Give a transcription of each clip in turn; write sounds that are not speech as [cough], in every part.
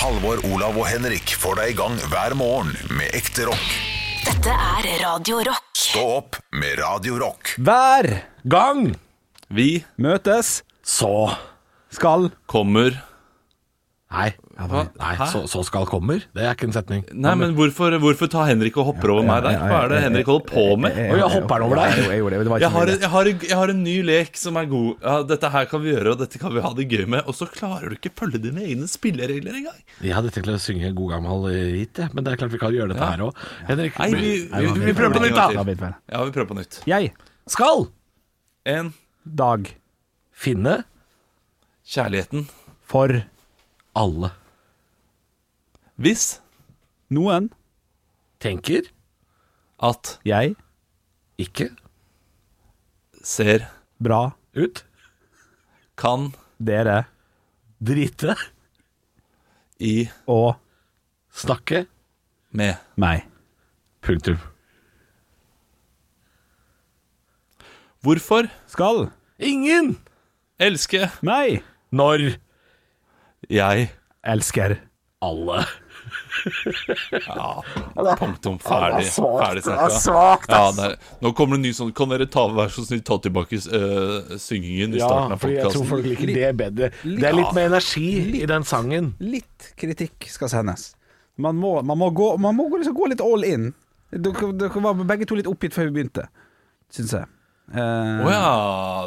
Halvor, Olav og Henrik får deg i gang hver morgen med ekte rock. Dette er Radio Rock. Stå opp med Radio Rock. Hver Gang Vi møtes så skal kommer Nei, Hva? nei så, så skal kommer. Det er ikke en setning. Nei, men hvorfor, hvorfor tar Henrik og hopper over meg der? Hva er det Henrik holder på med? Oi, jeg hopper han over deg? Jeg, jeg, gjorde det, det var ikke Jeg har, en, jeg, har en, jeg har en ny lek som er god. Ja, Dette her kan vi gjøre, og dette kan vi ha det gøy med. Og så klarer du ikke følge dine egne spilleregler engang. Jeg hadde tenkt å synge God gammel hit, men det er klart vi kan gjøre dette Ja. her òg. Henrik, Nei, vi, vi, vi, vi, vi prøver på nytt, da. Ja, vi prøver på nytt. Jeg, skal En dag, finne kjærligheten. for alle. Hvis noen, Tenker at jeg, ikke ser bra, ut. kan dere Drite. i å Snakke. med meg. Punktum. Hvorfor Skal Ingen! elske meg Når jeg elsker. alle. Punktum. Ferdig. Ferdig snakka. Ja, det er- nå kommer det en ny sånn Kan dere ta, vær så snill ta tilbake uh, syngingen i Ja, starten av fordi jeg tror folk liker det bedre. Det er litt mer energi i den sangen. Litt kritikk skal sendes. Man må, man må, gå, man må liksom gå litt all in. Dere, dere var begge to litt oppgitt før vi begynte, syns jeg. Eh, oh, ja.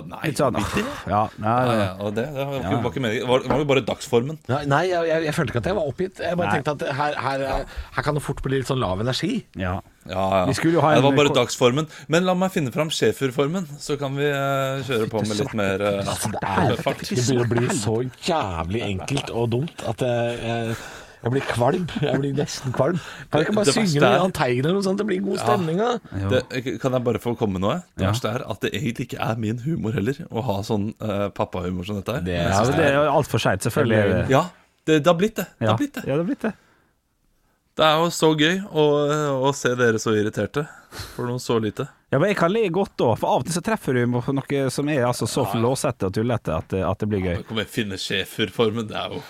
Nei. Litt sånn åh, ja, nei, Ja, nei. ja, det, det var, ikke, var ikke meningen. Var, var, det jo bare dagsformen. Nei, nei jeg, jeg, jeg følte ikke at jeg var oppgitt. Jeg bare Nei. tenkte at her, her, her kan det fort bli litt sånn lav energi. ja. Ja, ja. Vi jo ha Nei, det var bare dagsformen. Men la meg finne fram schæferformen, så kan vi uh, kjøre på med litt mer uh, fart. Det blir [laughs] bli så jævlig enkelt og dumt at jeg, jeg, blir kvalm. Jeg blir nesten kvalm. Kan jeg ikke bare Det synge er- Jahn Teigen eller noe sånt? Det blir god stemning av. Det, kan jeg bare få komme med noe? Det Ja. verste er at det egentlig ikke er min humor heller, å ha sånn uh, pappahumor som dette her. Det Ja, det er jo altfor seint, selvfølgelig. Ja, det, det har blitt det. Det har blitt det. Ja, det har blitt det. Det er jo så gøy å, å se dere så irriterte for noe så lite. Ja, men jeg kan le godt òg, for av og til så treffer du på noe som er altså så flåsete og tullete at, det- at det blir gøy. Ja, kommer jeg finne schæferformen. Det er jo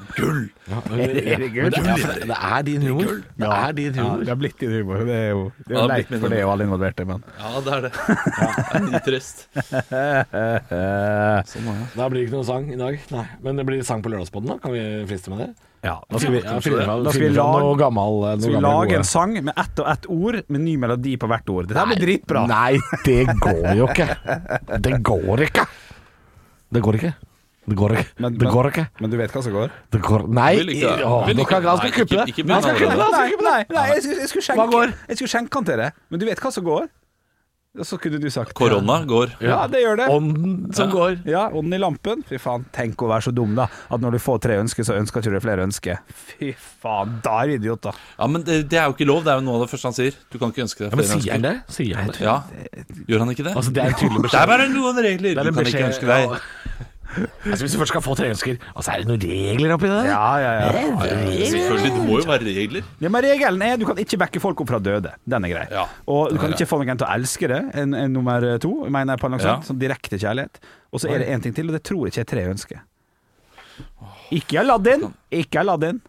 eh, gull. Men det, Er det gøy? men det, det, det er din humor. Det er din Ja, humor. det har blitt din humor. Det er jo, det er Ja, jo leit for det og alle involverte, men Ja, det er det. Det er nitrist. Eh, [laughs] Sånn ja. Da blir det ikke noe sang i dag. Nei. Men det blir sang på Lørdagspodden, da? Kan vi friste med det? Ja, da skal vi, Ja, finne da skal vi lage, noe gammel, noe skal vi lage gode. en sang med ett og ett ord, med ny melodi på hvert ord. Dette blir dritbra. Nei, det går jo ikke. [laughs] Det går ikke. Det går ikke. Det går ikke. Men- det går ikke. Men du vet hva som går? Det går Nei! Ikke. Nå kan han skal kuppe det. Han skal kuppe det. Nei, nei, jeg, skulle, jeg, skulle Hva går? skjenke, jeg skulle skjenke han til det. Men du vet hva som går? Og så kunne du sagt Korona går. Ja, det gjør det. Ånden som Ja. går. Ja, ånden i lampen. Fy faen, tenk å være så dum, da. At når du får tre ønsker, så ønsker ikke du flere ønsker. Fy faen, da er du idiot, da. Ja, men det, det er jo ikke lov. Det er jo noe av det første han sier. Du kan ikke ønske deg Ja, men flere sier han det? Sier han det? Ja, Gjør han ikke det? Altså, det er en tydelig Det er bare noen regler. Er Du en kan ikke ønske deg ja. Altså, hvis du først skal få tre ønsker, og så er det noen regler oppi det? Ja, ja, ja. Selvfølgelig, det må jo være regler. ja men regelen er du kan ikke backe folk opp fra døde. Den er grei. Ja. Og du kan Ja, ja. ikke få noen til å elske det, en, en nummer to, mener jeg på noe Ja. sånt. Sånn direkte kjærlighet. Og så er det én ting til, og det tror jeg ikke er tre ønsker. Ikke Aladdin! Ikke Aladdin.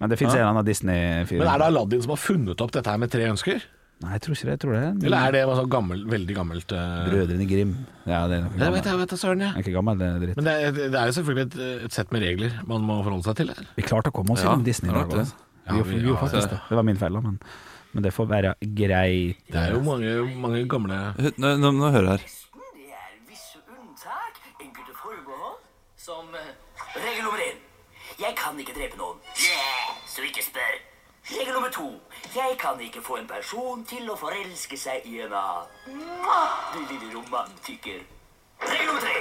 Men det fins en eller annen Disney-fyr. Men er det Aladdin som har funnet opp dette her med tre ønsker? Nei, jeg tror ikke det. Jeg tror det er Eller er det sånn gammel, veldig gammelt uh... Brødrene Grim. Ja, det er noe Jeg vet, jeg vet søren, ja. Er ikke gammel, det er dritt. Men det er, det er jo selvfølgelig et, et sett med regler man må forholde seg til. her. Vi klarte å komme oss Ja, gjennom Disney i dag. altså. Ja, Vi, gjorde faktisk det. Det var min feil, da, men, men det får være greit. Det er jo mange, mange gamle Nå, nå, nå hører her. Det er visse unntak, enkelte forbehold, som eh, regel nummer én. Jeg kan ikke drepe noen. Yeah, så ikke spør. Regel nummer to. Jeg kan ikke få en person til å forelske seg i en annen. Lille romantiker. Regel nummer tre.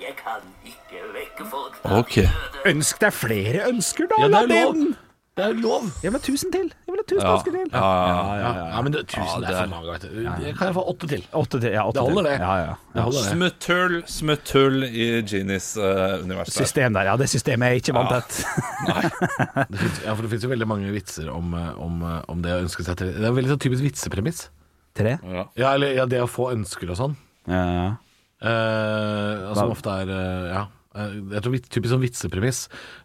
Jeg kan ikke vekke folk fra Ok. døde. Ønsk deg flere ønsker, da, Ja, det er lov. Aladdin! Det er lov. Jeg vil ha tusen til. Jeg vil ha tusen Ja, til. ja, ja, Ja, ja, men det, tusen Ja, det det er er- for mange. Vet du. Jeg kan jeg få åtte til. Åtte til. Ja, åtte Det holder, til. det. Ja, ja. Det holder, det. Smutthull, smutthull i Genies uh, univers. der. System der. Ja, det systemet er ikke vant til. [laughs] Det finnes, ja, for det finnes jo veldig mange vitser om, eh, om, eh, om det å ønske seg til Det er en veldig sånn typisk vitsepremiss. Tre? Ja. Ja, eller ja, det å få ønsker og sånn. Ja, ja. Eh, som ofte er eh, Ja. Eh, Jeg tror Typisk sånn vitsepremiss.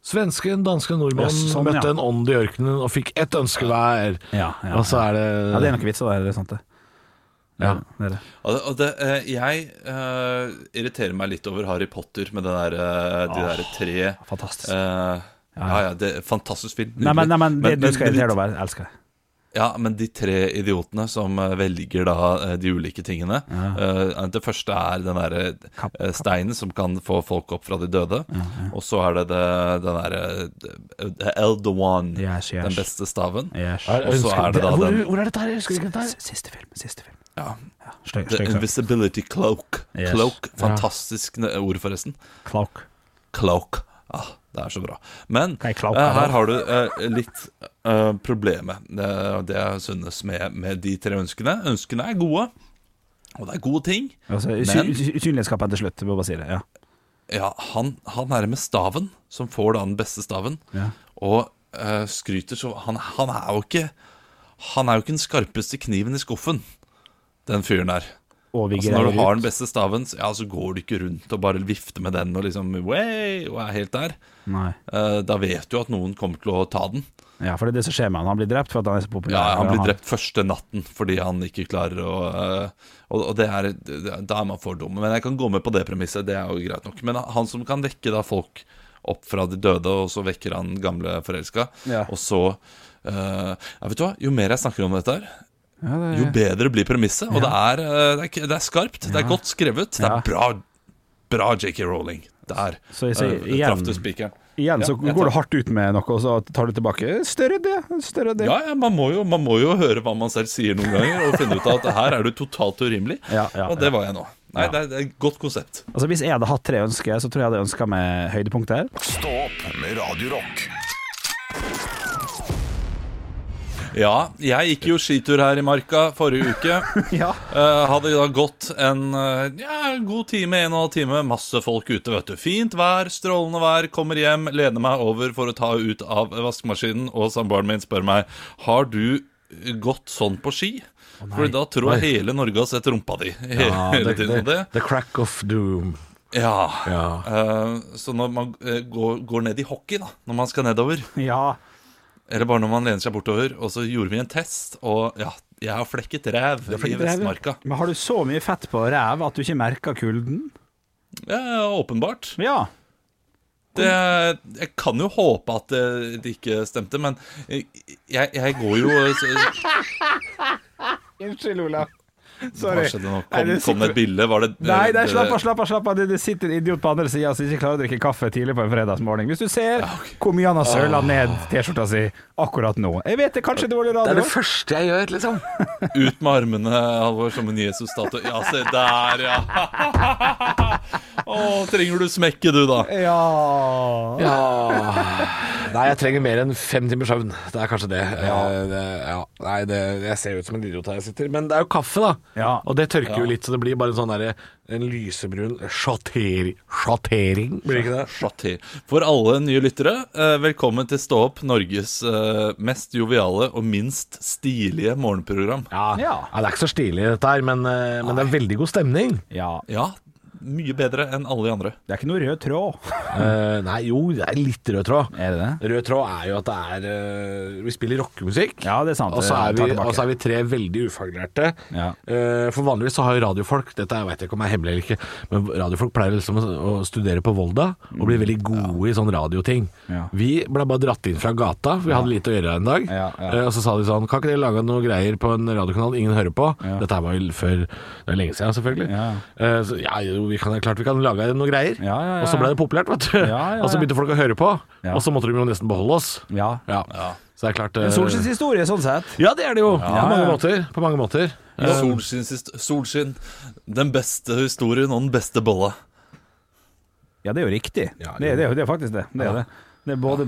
Svensken, danske nordmann Ja, sånn, møtte ja. en ånd i ørkenen og fikk ett ønske hver. Ja, ja, og så er det Ja, det er nok vits, det er sant det. Ja. det er det. Og det, og det, eh, jeg uh, irriterer meg litt over Harry Potter med det der, uh, de der tre Fantastisk. Uh, ja, ja, det er Fantastisk film. Nei, men, nei, men det du skal men irritere deg over, elsker jeg. Ja, men de tre idiotene som eh, velger da eh, de ulike tingene ja. Det første er den derre eh, steinen som kan få folk opp fra de døde. Og så er det, det den derre One, Yes, yes. den beste staven. Yes. Og så er det da den hvor er dette her? Husker ikke dette. Siste film. Siste film. ja, Støy, støy, The. Invisibility Cloak. Yes. Cloak, Fantastisk ord, forresten. Cloak. Cloak. Ah, det er så bra. Men eh, her har du uh, litt eh, problemet. Det, det jeg synes med, med de tre ønskene. Ønskene er gode, og det er gode ting. Altså, Men- usy- til slutt, må bare si det. Ja. Ja, han, han er med staven, som får da den beste staven, Ja. og uh, skryter så han, han er jo ikke Han er jo ikke den skarpeste kniven i skuffen, den fyren der. Altså Når du har den beste staven, så- ja, så går du ikke rundt og bare vifter med den og liksom way, og er helt der. Eh, da vet du at noen kommer til å ta den. Ja, for det er det som skjer med han. Han blir drept for at han er så populær. Ja, Han blir drept første natten fordi han ikke klarer å eh, Og, og det er, da er man for dum. Men jeg kan gå med på det premisset, det er jo greit nok. Men han som kan vekke da folk opp fra de døde, og så vekker han gamle forelska, Ja. og så uh, ja, vet du hva? Jo mer jeg snakker om dette her, Ja, det jo bedre blir premisset. Og det er, eh, det er, det er skarpt, det er godt skrevet, det er bra, bra JK Rowling. Der igjen- traff du spikeren. Igjen så Ja, går du hardt ut med noe, og så tar du tilbake. Større det, større det. Ja, ja man, må jo, man må jo høre hva man selv sier noen ganger, og finne ut av at her er du totalt urimelig. [laughs] Ja, ja, og det var jeg nå. Nei, det, er, det er et godt konsept. Altså Hvis jeg hadde hatt tre ønsker, så tror jeg jeg hadde ønska meg høydepunkter. Stå opp med Radio Rock. Ja, jeg gikk jo skitur her i marka forrige uke. [laughs] Ja. Eh, hadde da gått en eh, ja, god time, en og en halv time. Masse folk ute, vet du. Fint vær, strålende vær. Kommer hjem, lener meg over for å ta ut av vaskemaskinen, og samboeren min spør meg Har du gått sånn på ski. For da tror jeg hele Norge har sett rumpa di hele, [laughs] Ja, hele the, tiden. The, det, the crack of doom. ja. Ja. Uh, så når man uh, går, går ned i hockey, da, når man skal nedover, ja. Eller bare når man lener seg bortover, og så gjorde vi en test, og ja, jeg har flekket ræv i. Vestmarka. Men har du så mye fett på ræv at du ikke merker kulden? Ja, åpenbart. Ja. Det, jeg kan jo håpe at det, det ikke stemte, men jeg, jeg går jo [laughs] Unnskyld, Olav. [laughs] Hva skjedde nå? Kom, det kom det et bilde? Var det Nei, det- slapp av, slapp av. slapp av Det, sitter en idiot på andre sida som ikke klarer å drikke kaffe tidlig på en fredagsmorgen. Hvis du ser hvor mye han har søla ned T-skjorta si akkurat nå Jeg vet det, kanskje dårlig Det er det første jeg gjør, liksom. [laughs] Ut med armene, Halvor, som en Jesus-statue. Ja, se der, ja. [laughs] Å, trenger du smekke, du, da? Ja. Ja Nei, jeg trenger mer enn fem timers søvn. Det er kanskje det. Ja. det ja. Nei, det, jeg ser ut som en idiot her jeg sitter. Men det er jo kaffe, da. Ja. Og det tørker jo litt, så det blir bare en sånn derre En lysebrun sjattering Sjattering, blir det ikke det? Sjatter. For alle nye lyttere, eh, velkommen til Stå opp, Norges eh, mest joviale og minst stilige morgenprogram. Ja. Ja. ja. Det er ikke så stilig, dette her, men, eh, men det er veldig god stemning. ja. Ja, mye bedre enn alle de andre. Det er ikke noe rød tråd. uh, [laughs] nei, jo, det er litt rød tråd. Er det det? Rød tråd er jo at det er uh, Vi spiller rockemusikk. Ja, det er sant. Og så er, vi, og så er vi tre veldig ufaglærte. Ja. Uh, for vanligvis så har jo radiofolk Dette vet jeg ikke om er hemmelig eller ikke, men radiofolk pleier liksom å, å studere på Volda og bli veldig gode i sånn radioting. Ja. Vi ble bare dratt inn fra gata, for vi hadde lite å gjøre en dag. Ja, ja. Eh, og så sa de sånn Kan ikke dere lage noe greier på en radiokanal ingen hører på? Ja. Dette var jo før Det er lenge siden, selvfølgelig. Ja. Eh, så ja, jo, vi kan, klart vi kan lage noe greier. Ja, ja, ja, Og så ble det populært, vet du. Ja, ja, [laughs] Og så begynte folk å høre på. Ja. Og så måtte de jo nesten beholde oss. Ja. Ja. Så det er klart eh, En solskinnshistorie, sånn sett. Ja, det er det jo. På mange måter. På mange måter. Solskinn, sist- solskinn, den beste historien og den beste bolla. Ja, det er jo riktig. Ja, det, er, det, er, det er faktisk det. Det er det. Det er både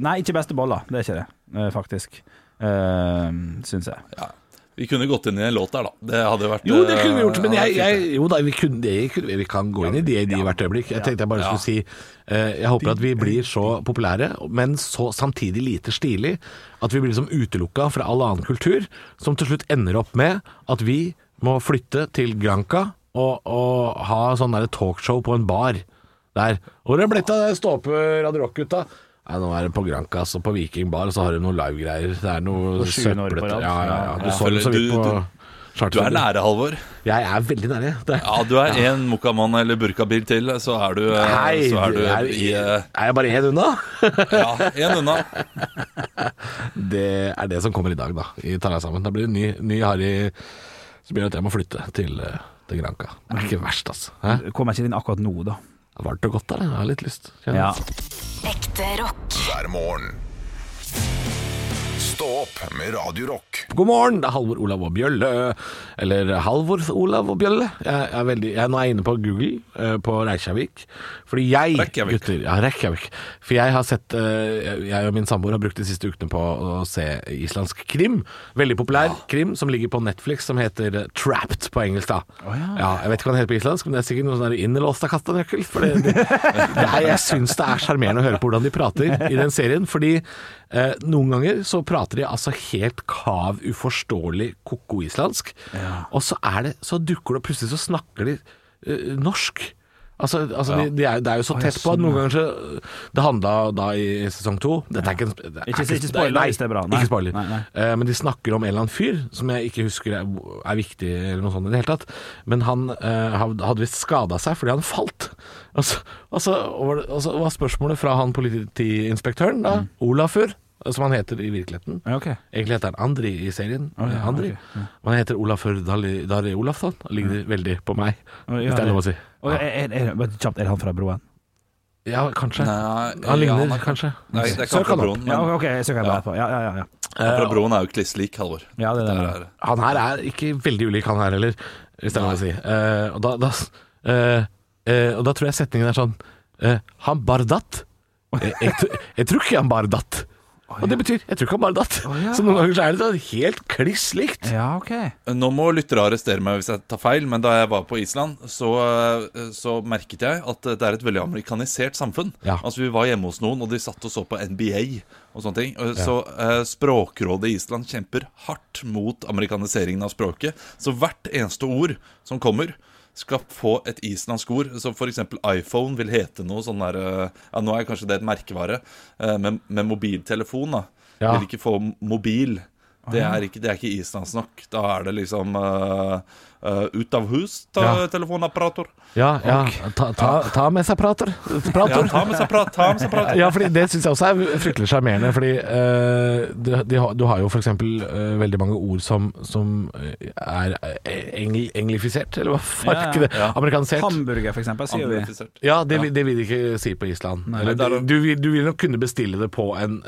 Nei, ikke beste bolla. Det er ikke det, eh, faktisk. Uh, Syns jeg. Ja. Vi kunne gått inn i en låt der, da. Det hadde vært Jo, det kunne vi gjort, men eh, jeg, jeg, jo da, vi, kunne, det, vi kan gå inn i det de hvert øyeblikk. Jeg tenkte jeg bare skulle si eh, Jeg håper at vi blir så populære, men så samtidig lite stilig, at vi blir liksom utelukka fra all annen kultur, som til slutt ender opp med at vi må flytte til Granca og, og ha sånn talkshow på en bar. Der. Hvor er det blitt av det stå-på Radio Rock-gutta? Nei, nå er det på Granca, og på Viking Bar, og så har du noen livegreier. Det er noe søplete. Ja, ja, ja. Du Ja. så det så vidt på du- Du er nære, Halvor. Jeg er veldig nære. Det. Ja, du er én mokkamann eller burkabil til, så er du, eh, Nei, så er du er, i eh, er jeg bare én unna? Ja, én unna. [laughs] Det er det som kommer i dag, da. I Ta deg sammen. Da blir det ny, ny Harry som gjør at jeg må flytte til, eh, til Granca. Det er ikke verst, altså. Hæ? Kommer ikke inn akkurat nå, da. Varmt og godt der. Jeg har litt lyst. Ja. Ekte rock. hver morgen. Stå opp med Radio Rock. God morgen, det er Halvor Olav og Bjølle. Eller Halvor Olav og Bjølle. Jeg er, veldig, jeg nå er jeg inne på Google eh, på Reykjavik. Fordi jeg, Reykjavik. gutter Ja, Reykjavik. For jeg har sett eh, Jeg og min samboer har brukt de siste ukene på å se islandsk krim. Veldig populær krim som ligger på Netflix, som heter Trapped på engelsk. da ja. Jeg vet ikke hva den heter på islandsk, men det er sikkert noe sånn innelåst av kastanøkkel. For det, det, [laughs] det er, jeg syns det er sjarmerende å høre på hvordan de prater i den serien. Fordi eh, noen ganger så prater de altså helt kav, uforståelig koko-islandsk. Og så, er det, så dukker det opp plutselig så snakker de uh, norsk. Altså, altså de, de er, det er jo så tett på at noen ganger så Det handla da i sesong to Dette er ikke, en- det er Ikke- ikke spoiler nei, hvis det er bra. Nei. Ikke spoiler. Nei, nei. Eh, men de snakker om en eller annen fyr som jeg ikke husker er, er viktig eller noe sånt i det hele tatt. Men han eh, hadde visst skada seg fordi han falt. Og så, og, så, og var det- og så var spørsmålet fra han politiinspektøren, da, Mm. Olafur, som han heter i virkeligheten. Okay. Egentlig heter han Andri i serien. Oh, ja, Andri. Okay. ja. Han heter Olafur Dari, Olafsson. Ligner ja. veldig på meg, ja, hvis det er lov å si. Er, er, er, kjapt, er han fra Broen? Ja, kanskje. Nei, han ligner ja, han er- kanskje. Nei, det er ikke Søk han fra. Broen. Ja, Men ok, jeg søker på. Ja, ja, ja. ja. han fra Broen er jo kliss lik, Halvor. ja det, det, det. er- Han her er ikke veldig ulik han her heller, hvis det er lov å si. Uh, og, da, da, uh, uh, og da tror jeg setningen er sånn eh, Han bardat? Jeg, Jeg, jeg, jeg tror ikke han bare datt. Og det betyr jeg tror ikke han bare datt. Så noen ganger så er det da helt kliss likt. Ja, ok. Nå må lyttere arrestere meg hvis jeg tar feil, men da jeg var på Island, så, eh, så merket jeg at det er et veldig amerikanisert samfunn. Ja. Altså Vi var hjemme hos noen, og de satt og så på NBA og sånne ting. Så ja. Språkrådet i Island kjemper hardt mot amerikaniseringen av språket. Så hvert eneste ord som kommer skal få et islandsk ord. Så for eksempel iPhone vil hete noe sånn der eh, Ja, nå er kanskje det et merkevare, eh, men med mobiltelefon, da. Ja. Vil ikke få mobil. Det er ikke, det er ikke islandsk nok. Da er det liksom uh, uh, ut av hus, ta Ja. telefonapparator. Ja, ja. Ta, ta, ta med seg prater. Ja, ta med seg prat, ta med seg prater. Ja, fordi det syns jeg også er fryktelig sjarmerende. Fordi uh, de du har jo f.eks. Uh, veldig mange ord som, som er engl, englifisert, eller hva faen? Ja, ja. ikke det? Ja. Amerikanisert. Hamburger, for eksempel, sier vi. Ja, det, vil- det vil de ikke si på Island. Eller, det er du, vil, du vil nok kunne bestille det på en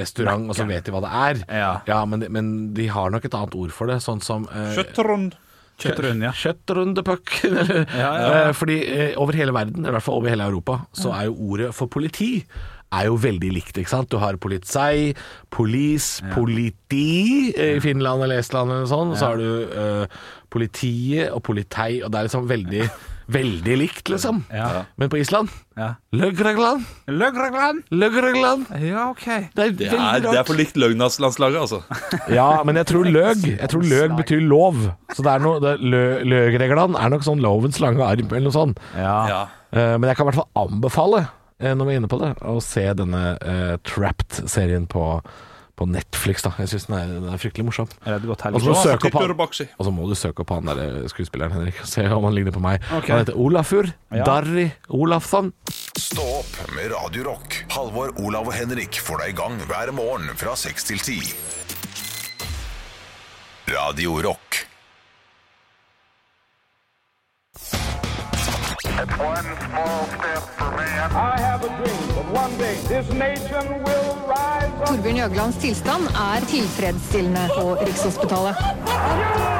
restaurant, og så vet de hva det er. Ja. men, men de har nok et annet ord for det, sånn som eh, Kjøttrund. Kjøttrund, ja. Kjøttrundepuck. eller- [laughs] Ja, ja, Eh, fordi eh, over hele verden, i hvert fall over hele Europa, så er jo ordet for politi er jo veldig likt, ikke sant? Du har politsei, police, politi eh, i Finland eller Estland eller noe sånt, og så har du eh, politiet og politei, og det er liksom veldig, veldig likt, liksom. Ja. Men på Island ja. Løgregland, Løgregland? løgregland. Ja, ok. Det er Det veldig er, det er rart. for likt Løgnaslandslaget, altså. [laughs] Ja, men jeg tror løg Jeg tror løg betyr lov. Så det er noe det, lø, Løgregland er nok sånn lovens lange arm eller noe sånt. Ja. Ja. Eh, Men jeg kan i hvert fall anbefale, eh, når vi er inne på det, å se denne eh, Trapped-serien på, på Netflix. da Jeg syns den, er- den er fryktelig morsom. Og så må du søke opp han Bakshi. Og så må du søke opp han der eh, skuespilleren, Henrik, og se om han ligner på meg. Ok. Han heter Olafur Ja. Darri Olafsson. Stå opp med Radio Rock. Halvor, Olav og Henrik får deg i gang hver morgen fra 6 til 10. Radio Rock. Torbjørn Jøglands tilstand er tilfredsstillende på Rikshospitalet.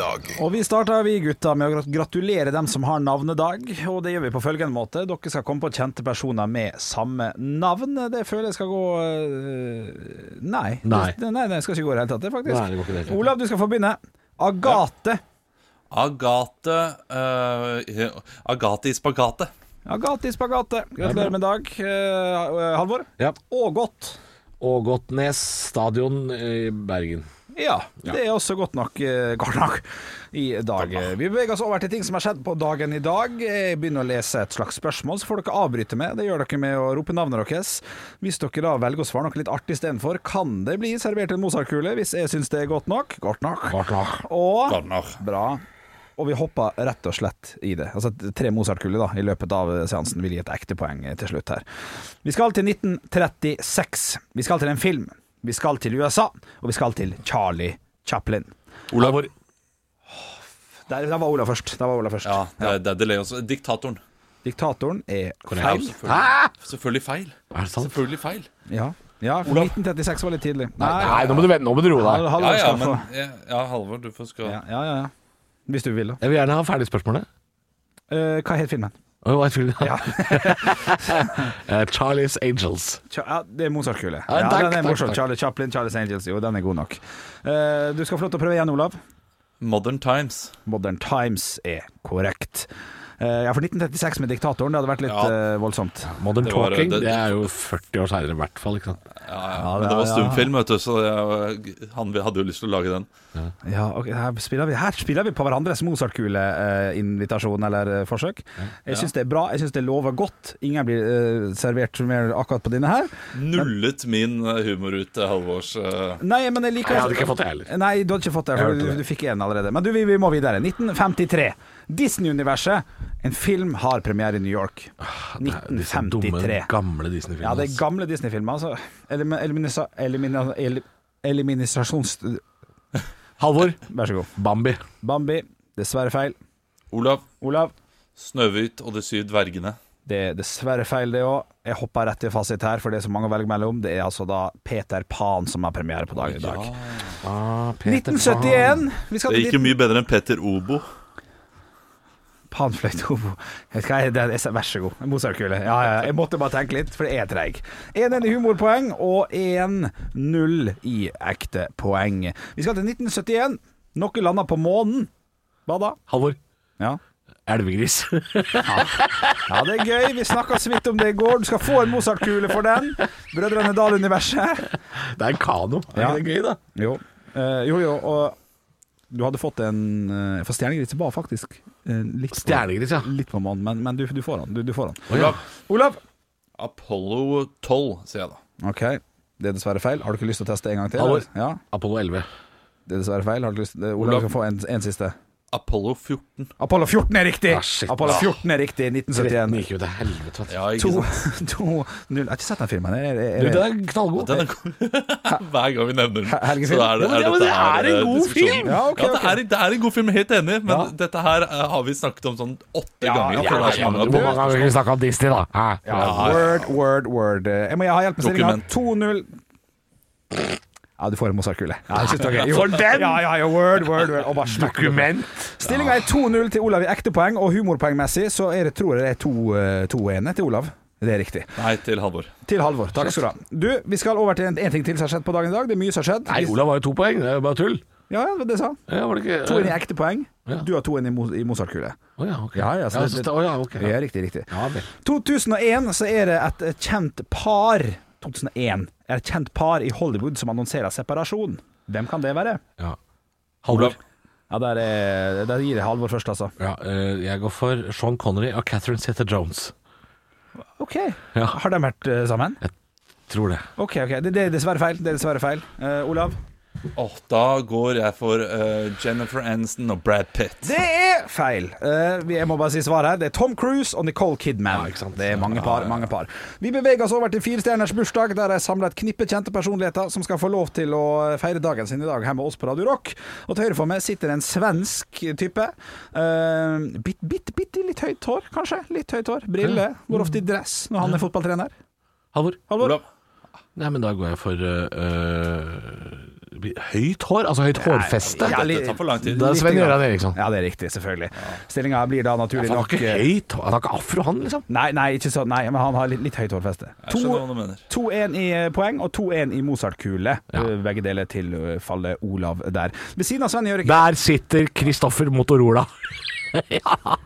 Dagen dag. Og vi starter vi gutta med å gratulere dem som har navnedag, og det gjør vi på følgende måte. Dere skal komme på kjente personer med samme navn. Det føler jeg skal gå øh, Nei. Nei. Det, nei, det skal ikke gå i det hele tatt, faktisk. Nei, det går ikke det. Olav, du skal få begynne. Agathe. Agathe uh, Agathe i spagate. Agathe i spagate. Gratulerer med dag, uh, Halvor. Ja. Og godt. Ågotnes stadion i Bergen. Ja, det er også godt nok, eh, godt nok i dag. Vi beveger oss over til ting som har skjedd på dagen i dag. Jeg begynner å lese et slags spørsmål, så får dere avbryte med. Det gjør dere med å rope navnet deres. Hvis dere da velger å svare noe litt artig istedenfor, kan det bli servert en Mozart-kule hvis jeg syns det er godt nok. Godt nok. Og Godt nok. Bra. Og vi hopper rett og slett i det. Altså Tre Mozart-kuler da i løpet av seansen vil gi et ekte poeng til slutt her. Vi skal til 1936. Vi skal til en film. Vi skal til USA, og vi skal til Charlie Chaplin. Olav. Der, der var Olav først. Der var Olav først. Ja, det er, det er delay også. Diktatoren. Diktatoren er feil. selvfølgelig. selvfølgelig feil. Er det sant? Selvfølgelig feil. Ja, ja for 1936 var litt tidlig. Nei, nå må du vente, nå må du roe deg. Halvor Ja, ja, skal men få ja, ja, Halvor, du får skal ja, ja, ja, ja. Hvis du vil, da. Jeg vil gjerne ha ferdig spørsmålet. Eh, hva het filmen? Oh, det? Ja. [laughs] Eh, Charlie's Angels. Ja, det er Mozart-kule. Ja, Ja, takk, den er takk, morsom. takk. Charlie Chaplin, Charlie's Angels. Jo, den er god nok. Eh, du skal få lov til å prøve igjen, Olav. Modern Times. Modern Times er korrekt. Eh, ja, for 1936 med diktatoren, det hadde vært litt Ja. eh, voldsomt. Modern Det var- Talking, det- det er jo 40 år seinere i hvert fall. ikke sant? Ja, ja. Ja, Men det var stumfilm, vet du, så jeg, han hadde jo lyst til å lage den. Ja, ok, her, spiller vi, her spiller vi på hverandres Mozart-kule-invitasjon eller eh, forsøk. Jeg syns det er bra, jeg syns det lover godt. Ingen blir eh, servert mer akkurat på denne her. Nullet min eh, humor ut til halvårs... eh, Nei, men jeg liker Jeg hadde ikke fått det heller. Nei, du hadde ikke fått det, for du, du fikk én allerede. Men du, vi, vi må videre. 1953. Disney-universet. En film har premiere i New York. Det er Disse dumme, 1953. gamle Disney-filmer. Ja, det er gamle Disney-filmer. Altså. Elim eliminisa, elimina el eliminasjons... Halvor. Vær så god. Bambi. Bambi. Dessverre feil. Olav. Olav. Snøhvit og de syv dvergene. Det er dessverre feil, det òg. Jeg hopper rett i fasit her, for det er så mange å velge mellom. Det er altså da Peter Pan som har premiere på dagen i dag. Ah, Peter 1971. Vi skal Det er gikk jo mye bedre enn Peter Obo. Jeg- er- Vær så god. Mozart-kule. Ja, ja, jeg måtte bare tenke litt, for det er treig. 1-1 i humorpoeng og 1-0 i ekte poeng. Vi skal til 1971. Noe landa på månen. Hva da? Halvor. Ja. Elvegris. [laughs] ja, det er gøy. Vi snakka så vidt om det i går. Du skal få en Mozart-kule for den. Brødrene Dal-universet. Det er en kano. Er Ja. ikke det gøy, da? Jo. Uh, jo, jo, og du hadde fått en uh, For Stjernegris var faktisk litt på- Stjernegris, ja. Litt på månen, men, men du, du får den. Du, du får den. Å, ja. Olav. Apollo 12, sier jeg da. Ok, det er dessverre feil. Har du ikke lyst til å teste en gang til? Ja, Apollo 11. det er dessverre feil. Har du lyst til... Olav skal få en, en siste. Apollo 14. Apollo 14 er riktig! Ah, shit. Apollo 14 er riktig, 1971. gikk jo til helvete. Ja, ikke To, [laughs] to, null. Jeg har ikke sett den filmen. Er, er, er, Du, den er knallgod. Den er. [laughs] Hver gang vi nevner den. Helgefilm. Så er det, er dette det er en eh, god film! Ja, okay, ja, det, er, det er en god film, helt enig, men Ja. dette her eh, har vi snakket om sånn åtte Ja, ganger. ja, det ja, Hvor mange ganger har vi snakka om Disney, da? Ja, word, word, word. Jeg må ha hjelp med stillinga. Dokument. 2-0. Ja, du får en Mozart-kule. Ja, jeg synes det var gøy. [laughs] For den! Ja, ja, ja, word, word, word. Og bare. Dokument. Stillinga er 2-0 til Olav i ekte poeng, og humorpoengmessig så er det, tror jeg det er 2-1 til Olav. Det er riktig. Nei, til Halvor. Til Halvor. Takk skal du ha. Du, vi skal over til en, en ting til som har skjedd på dagen i dag. Det er mye som har skjedd. Nei, Olav har jo to poeng. Det er jo bare tull. Ja, ja, det sa. Ja, var det ikke To inn i ekte poeng. Ja. Du har to inn i, Mo- i Mozart-kule. Å ja, ok. Ja, ja, så ja, det- det- å ja, ok. Ja, riktig, riktig. Ja, vel. 2001 så er det et et kjent par 2001 er et kjent par i Hollywood som annonserer separasjon. Hvem kan det være? Ja. Halvor. Ja, Der, er, der gir jeg Halvor først, altså. Ja, eh, jeg går for Sean Connery og Catherine Zeta-Jones. OK. Ja. Har de vært sammen? Jeg Tror det. OK, ok. Det, det er dessverre feil. Det er dessverre feil. Uh, Olav? Åh, da går jeg for uh, Jennifer Aniston og Brad Pitt. Det er feil. Uh, jeg må bare si svaret her. Det er Tom Cruise og Nicole Kidman. Ja, ikke sant? Det er mange par. mange par Vi beveger oss over til Firestjerners bursdag, der jeg samler et knippe kjente personligheter som skal få lov til å feire dagen sin i dag her med oss på Radio Rock. Og til høyre for meg sitter en svensk type. Uh, Bitte, bitte, bitte litt høyt hår, kanskje. Litt høyt hår. Briller. Går ofte i dress når han er fotballtrener. Halvor. Halvor? Nei, men da går jeg for eh, eh, høyt hår. Altså høyt hårfeste. Ja, det tar for lang tid. Det er Sven Gøran. Eriksson. Ja, det er riktig, selvfølgelig. Stillinga blir da naturlig Han har ikke høyt hår. Han har ikke afro, han, liksom. Nei, nei, ikke så, nei, men han har litt, litt høyt hårfeste. Jeg skjønner hva du mener. 2-1 i eh, poeng og 2-1 i Mozart-kule. Ja. Eh, Begge deler til eh, fallet Olav der. Ved siden av Sven Jørgen Der sitter Kristoffer Motorola. [laughs]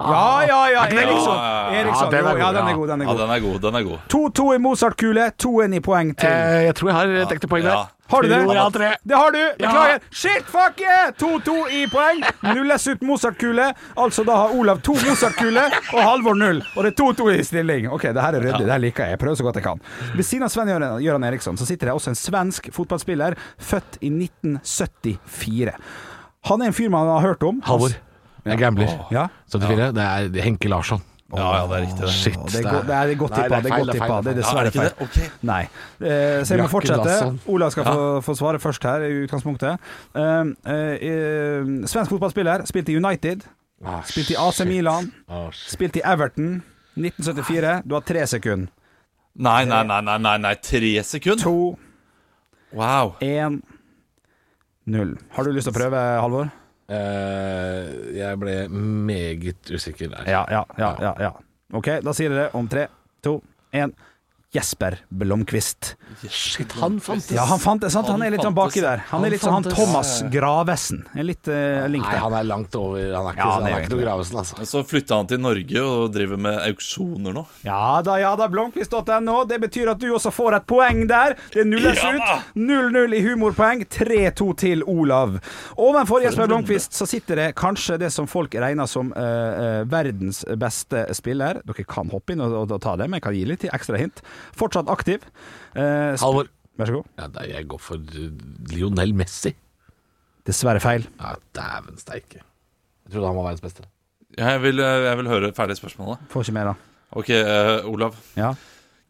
Ja, ja, ja. Eriksson. Ja, Eriksson. Ja, den er god, ja, den er ja. god. Den er Ja, god. den er god. den er god 2-2 i Mozart-kule, 2-1 i poeng til. Eh, jeg tror jeg har et ekte poeng der. Ja. Har du det? Tre. Det har du! Beklager. Shit, fuck yeah! 2-2 i poeng. Nulles ut Mozart-kule. Altså da har Olav to Mozart-kuler og Halvor null. Og det er 2-2 i stilling. Ok, det her er ryddig. Det her liker jeg. Jeg prøver så godt jeg kan. Ved siden av Sven Gøran Gøran Eriksson så sitter det også en svensk fotballspiller, født i 1974. Han er en fyr man har hørt om. Halvor. Jeg gambler. Ja. 74. Det er Henke Larsson. Ja, ja, det er riktig. det. Shit. Det er, go det er godt Nei, tippa. Det er feil, godt tippa. feil, Det er Ja, er dessverre det ikke feil. det? Ok. Nei. Eh, så jeg må fortsette. Larsson. Olav skal få, få svare først her, i utgangspunktet. Eh, eh, eh, svensk fotballspiller. Spilte i United. Ah, Spilte i AC shit. Milan. Ah, shit. Spilte i Everton. 1974. Du har tre sekunder. Nei, nei, nei, nei, nei, nei. tre sekunder? To, Wow. én, null. Har du lyst til å prøve, Halvor? Eh, jeg ble meget usikker der. Ja, ja, ja. ja, ja. OK, da sier dere om tre, to, én. Jesper Blomkvist. Shit, han fant det. Ja, han fant det, sant? Han Han er litt sånn baki der. Han Han er litt sånn han. Thomas Gravesen. Litt uh, link Nei, han er langt over. Han er ikke, Ja, han er er ikke noe Gravesen, altså. Så flytta han til Norge og driver med auksjoner nå. Ja da, ja da, blomkvist.no. Det betyr at du også får et poeng der. Det nulles Ja ut. 0-0 i humorpoeng. 3-2 til Olav. Ovenfor Jesper Blomkvist så sitter det kanskje det som folk regner som uh, verdens beste spiller. Dere kan hoppe inn og, og, og ta det, men jeg kan gi litt ekstra hint. Fortsatt aktiv. Eh, Halvor. Vær så god. Ja, da, jeg går for uh, Lionel Messi. Dessverre feil. Ja, Dæven steike. Jeg trodde han var verdens beste. Jeg vil, eh, jeg vil høre ferdig spørsmålet. Får ikke mer, da. Ok, eh, Olav. Ja.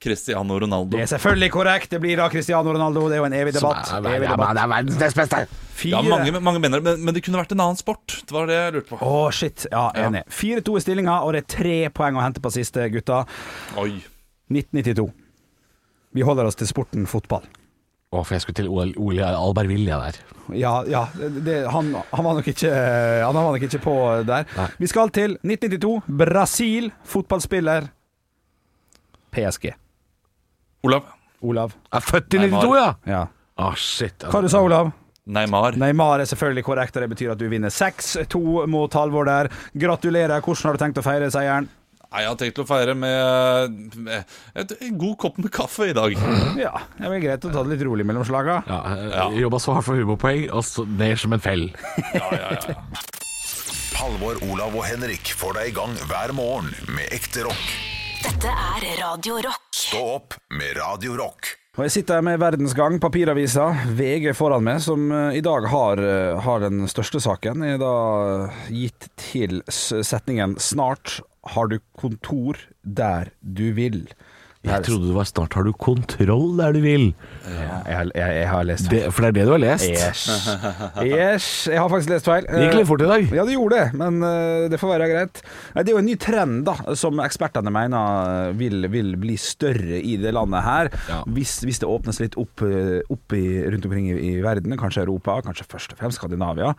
Cristiano Ronaldo. Det er selvfølgelig korrekt. Det blir da Cristiano Ronaldo. Det er jo en evig debatt. Som er- Evig ja, men debatt. Er verdens nest beste! Fire. Ja, mange, mange mener det, men, men det kunne vært en annen sport. Det var det jeg lurte på. Å, shit. Ja, enig. 4-2 i stillinga, og det er tre poeng å hente på siste, gutta. Oi. 1992. Vi holder oss til sporten fotball. Å, for jeg skulle til Ole, Ole Albertville der. Ja, ja det, han, han, var nok ikke, han var nok ikke på der. Nei. Vi skal til 1992. Brasil, fotballspiller. PSG. Olav. Olav. Er født i 92, ja! Ja. Å, shit. Hva du sa Olav? Neymar. Neymar er selvfølgelig korrekt, og det betyr at du vinner 6-2 mot Halvor der. Gratulerer. Hvordan har du tenkt å feire seieren? Jeg har tenkt å feire med, med et, en god kopp med kaffe i dag. Ja, det er greit å ta det litt rolig mellom slaga. Ja, eh, Ja. Jobba så hardt for humorpoeng, og så ned som en fell. Ja, ja, ja. Halvor, Olav og Henrik får deg i gang hver morgen med ekte rock. Dette er Radio Rock. Stå opp med Radio Rock. Og Jeg sitter her med Verdensgang, papiravisa, VG foran meg, som eh, i dag har, eh, har den største saken. Jeg er da gitt til setningen 'Snart har du kontor der du vil'. Jeg trodde det var 'snart har du kontroll der du vil'. Ja, jeg, jeg, jeg har lest feil. Det, for det er det du har lest. Yes. [laughs] yes. Jeg har faktisk lest feil. Det gikk litt fort i dag. Ja, det gjorde det, men eh, det får være greit. Det er jo en ny trend da, som ekspertene mener eh, vil, vil bli større i det landet her. Ja. Hvis, hvis det åpnes litt opp, eh, opp i, rundt omkring i, i verden, kanskje Europa, kanskje først og fremst Skandinavia,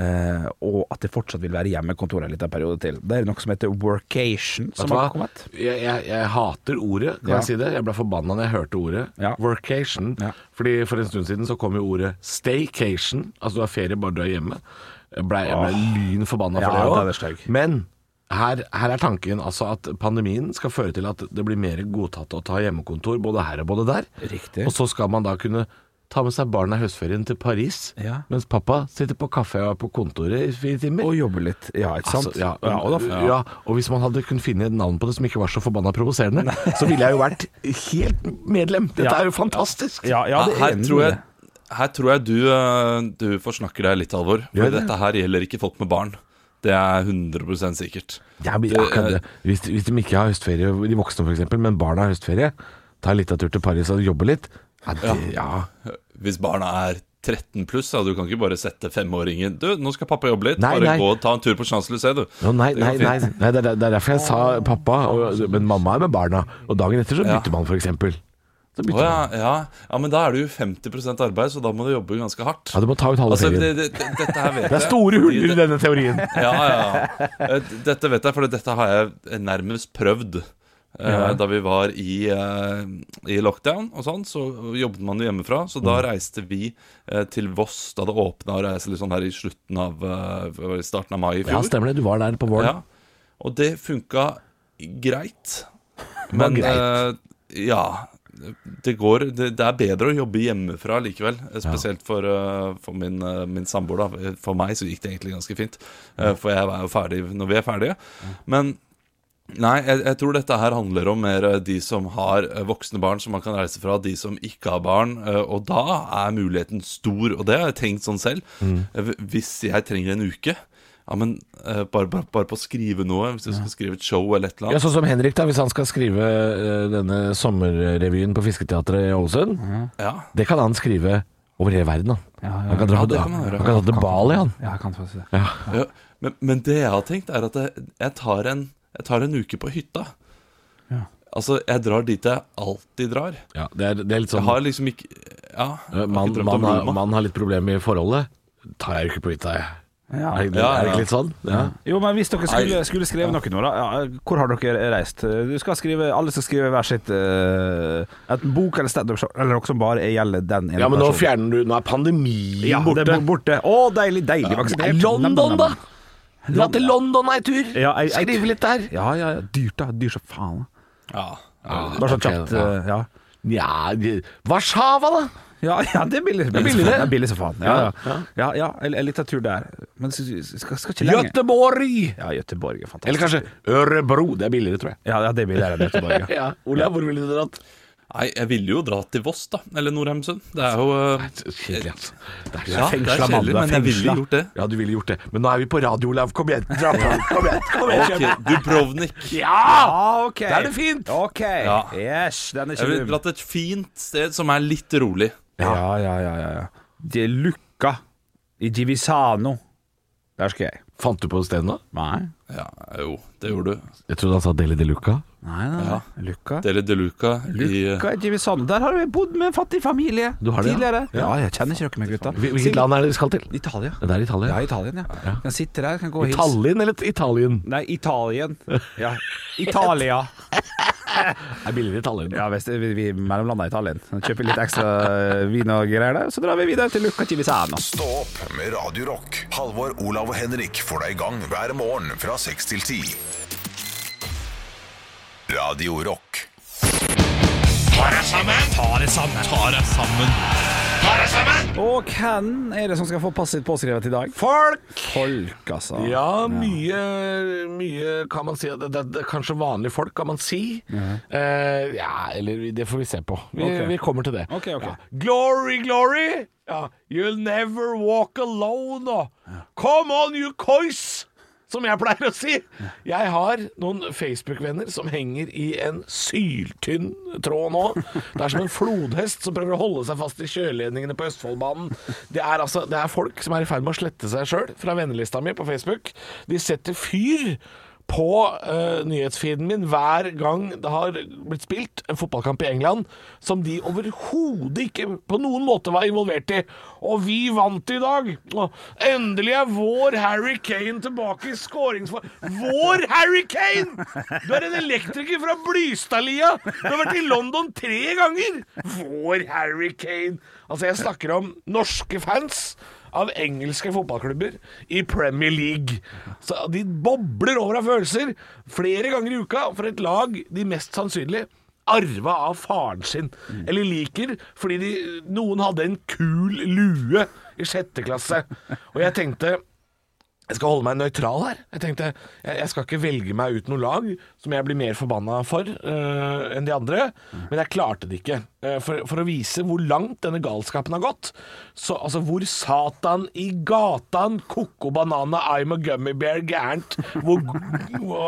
eh, og at det fortsatt vil være hjemmekontor en liten periode til. Det er noe som heter workation, som har kommet. Jeg, jeg, jeg hater ordet, kan Ja. jeg si det. Jeg ble forbanna da jeg hørte ordet. Ja. Workation. Ja. Fordi For en stund siden så kom jo ordet staycation. Altså du har ferie bare du er hjemme. Jeg ble, jeg ble lyn forbanna for Ja, det òg. Men her, her er tanken altså at pandemien skal føre til at det blir mer godtatt å ta hjemmekontor både her og både der. Riktig. Og så skal man da kunne ta med seg barna i høstferien til Paris, Ja. mens pappa sitter på kafé og er på kontoret i fire timer. Og jobber litt, ja, ikke sant? Altså, ja, og da, ja. og hvis man hadde kunnet finne et navn på det som ikke var så forbanna provoserende, så ville jeg jo vært helt medlem. Dette Ja. er jo fantastisk. ja, ja, det er her, tror jeg, her tror jeg du, eh, du forsnakker deg litt, Alvor. For ja, det? dette her gjelder ikke folk med barn. Det er 100% sikkert. Ja, men akkurat det. Hvis, hvis de ikke har høstferie, de voksne f.eks., men barna har høstferie, ta en liten tur til Paris og jobbe litt. Ja, det, ja. Hvis barna er 13 pluss, ja, du kan ikke bare sette femåringen Du, nå skal pappa jobbe litt. Nei, bare nei. gå og ta en tur på Champs-Élysées, du. No, nei, Det nei, nei, nei det, er, det er derfor jeg sa pappa, og, men mamma er med barna. Og dagen etter så Ja. bytter man, f.eks. Oh, ja, ja. ja, men da er du jo 50% arbeid, så da må du jobbe ganske hardt. Ja, du må ta ut halve Altså, det, det, det. Det er store huller i denne teorien. Ja, ja. Eh, Dette vet jeg, for dette har jeg nærmest prøvd. Eh, Da vi var i, eh, i lockdown og sånn, så jobbet man jo hjemmefra. Så da reiste vi eh, til Voss da det åpna å reise litt sånn her i slutten av starten av mai i fjor. Ja, stemmer det. Du var der på våren. Ja, og det funka greit. Men eh, ja det, går, det, det er bedre å jobbe hjemmefra likevel. Spesielt for, for min, min samboer. da For meg så gikk det egentlig ganske fint. For jeg er jo ferdig når vi er ferdige. Men Nei, jeg, jeg tror dette her handler om mer eh, de som har eh, voksne barn som man kan reise fra, de som ikke har barn. eh, Og da er muligheten stor, og det har jeg tenkt sånn selv. Mm. Hvis jeg trenger en uke ja, men uh, bare, bare, bare på å skrive noe, hvis jeg skal skrive et show eller et eller Ja. Sånn som Henrik, da, hvis han skal skrive uh, denne sommerrevyen på Fisketeatret i Ålesund. Ja, Det kan han skrive over hele verden. Da. Ja, ja, Han kan dra, ja, det kan man gjøre. han kan dra til Bali, han. Ja, jeg kan faktisk det. ja. Men, men det jeg har tenkt, er at jeg, jeg, tar, en, jeg tar en uke på hytta. Ja. Altså, jeg drar dit jeg alltid drar. Ja, det, er, det er litt Jeg sånn har liksom ikke Ja, jeg har man, har, man har litt problemer i forholdet. Tar jeg uke ikke på hytta, jeg. Ja. Er, det- Ja, er det ja. ikke litt sånn? Ja. Jo, men hvis dere skulle, skulle skrevet noe nå, da. Ja, hvor har dere reist? Du skal skrive, Alle skal skrive hver sitt uh, Et bok eller standup-show, eller noe som bare gjelder den ene ja, men nå fjerner du Nå er pandemien ja, borte. Det er borte. Å, deilig, deilig vaksinert. London, da! Dra til London ei tur! Ja, jeg- jeg- Skrive litt der. Ja, ja, ja. Dyrt, da. Dyrt som faen. Ja. Bare så ok, kjapt. ja. eh, Ja. Ja, de- Warszawa, da! Ja, ja, det er billig. er billig, det. Det er billig som faen. Ja, Ja, ja. ja, en, en liten tur der. Men skal, skal, skal ikke lenge. Göteborg! Ja, Göteborg er fantastisk. Eller kanskje Ørebro. Det er billigere, tror jeg. Ja, ja, det er billigere enn Göteborg. Ja. [laughs] Ja, Olav, hvor ville du dratt? Nei, jeg ville jo dra til Voss, da. Eller Norheimsund. Det er jo eh, Kjedelig, altså. Det er Ja, det fengsla er mann, kjedelig, du er men jeg ville gjort det. Ja, du ville gjort det. Men nå er vi på radio, Olav. Kom igjen. Dra på. Kom igjen. Kom igjen. Ok, Dubrovnik. Ja! ja ok. Da er det fint. Ok. Ja. Yes, den er Jeg ikke ville dratt et fint sted som er litt rolig. Ja, ja, ja. ja, ja. Det er Lukka i Givisano. Der skal jeg. Fant du på stedet nå? Nei. Ja, jo, det gjorde du. Jeg trodde han sa Deli de Luca. Nei, nei. Ja. Luca. Deli de Luca i Lucca i Givisano. Der har vi bodd med en fattig familie Du har det, ja? tidligere. Ja. Ja, jeg kjenner ikke dere med gutta. Hvil- Hvilket land er det vi skal til? Italia. Det er Italia. Ja, Italien, ja. Kan sitte der, kan gå og hilse. Tallinn eller Italien? Nei, Italien. [laughs] Ja. Italia. [laughs] Det er billigere i Italien. Ja, hvis vi, vi mellomlander i Italien. Kjøper litt ekstra vin og greier der, så drar vi videre til Luca Civisano. Stå opp med Radio Rock. Halvor, Olav og Henrik får deg i gang hver morgen fra 6 til 10. Radio Rock. Ta det sammen Ta det sammen Ta det sammen Og hvem er det som skal få passet sitt påskrevet i dag? Folk! Folk, altså. Ja, mye, mye kan man si. Det, det, det er kanskje vanlige folk, kan man si. Eh, ja, eller det får vi se på. Vi, Ok. vi kommer til det. Ok, ok. Ja. Glory, glory! Ja. You'll never walk alone. Og Come on, you coys! Som jeg pleier å si. Jeg har noen Facebook-venner som henger i en syltynn tråd nå. Det er som en flodhest som prøver å holde seg fast i kjøreledningene på Østfoldbanen. Det er, altså, det er folk som er i ferd med å slette seg sjøl fra vennelista mi på Facebook. De setter fyr på uh, nyhetsfeeden min hver gang det har blitt spilt en fotballkamp i England som de overhodet ikke på noen måte var involvert i. Og vi vant i dag! Og endelig er vår Harry Kane tilbake i skåringsform. Vår Harry Kane! Du er en elektriker fra Blystadlia! Du har vært i London tre ganger! Vår Harry Kane! Altså, jeg snakker om norske fans av engelske fotballklubber i Premier League. Så De bobler over av følelser flere ganger i uka for et lag de mest sannsynlig arva av faren sin. Eller liker fordi de, noen hadde en kul lue i sjette klasse. Og jeg tenkte jeg skal holde meg nøytral her. Jeg tenkte, jeg, skal ikke velge meg ut noe lag som jeg blir mer forbanna for uh, enn de andre. Men jeg klarte det ikke. Uh, for, for å vise hvor langt denne galskapen har gått. Så altså, hvor satan i gatan koko banana I'm a gummy bear gærent hvor-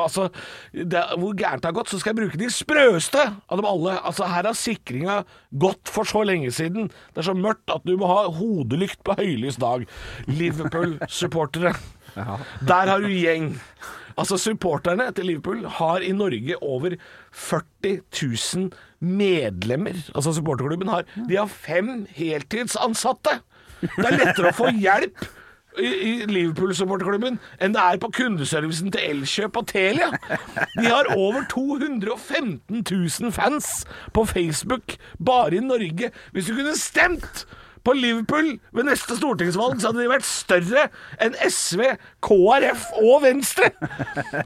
altså, det, hvor gærent det har gått, så skal jeg bruke de sprøeste av dem alle. Altså, her har sikringa gått for så lenge siden. Det er så mørkt at du må ha hodelykt på høylys dag. Liverpool-supportere. Der har du gjeng. Altså Supporterne til Liverpool har i Norge over 40 000 medlemmer. Altså Supporterklubben har De har fem heltidsansatte. Det er lettere å få hjelp i, Liverpool-supporterklubben enn det er på kundeservicen til Elkjøp og Telia. De har over 215 000 fans på Facebook bare i Norge. Hvis du kunne stemt på Liverpool ved neste stortingsvalg, så hadde de vært større enn SV, KrF og Venstre.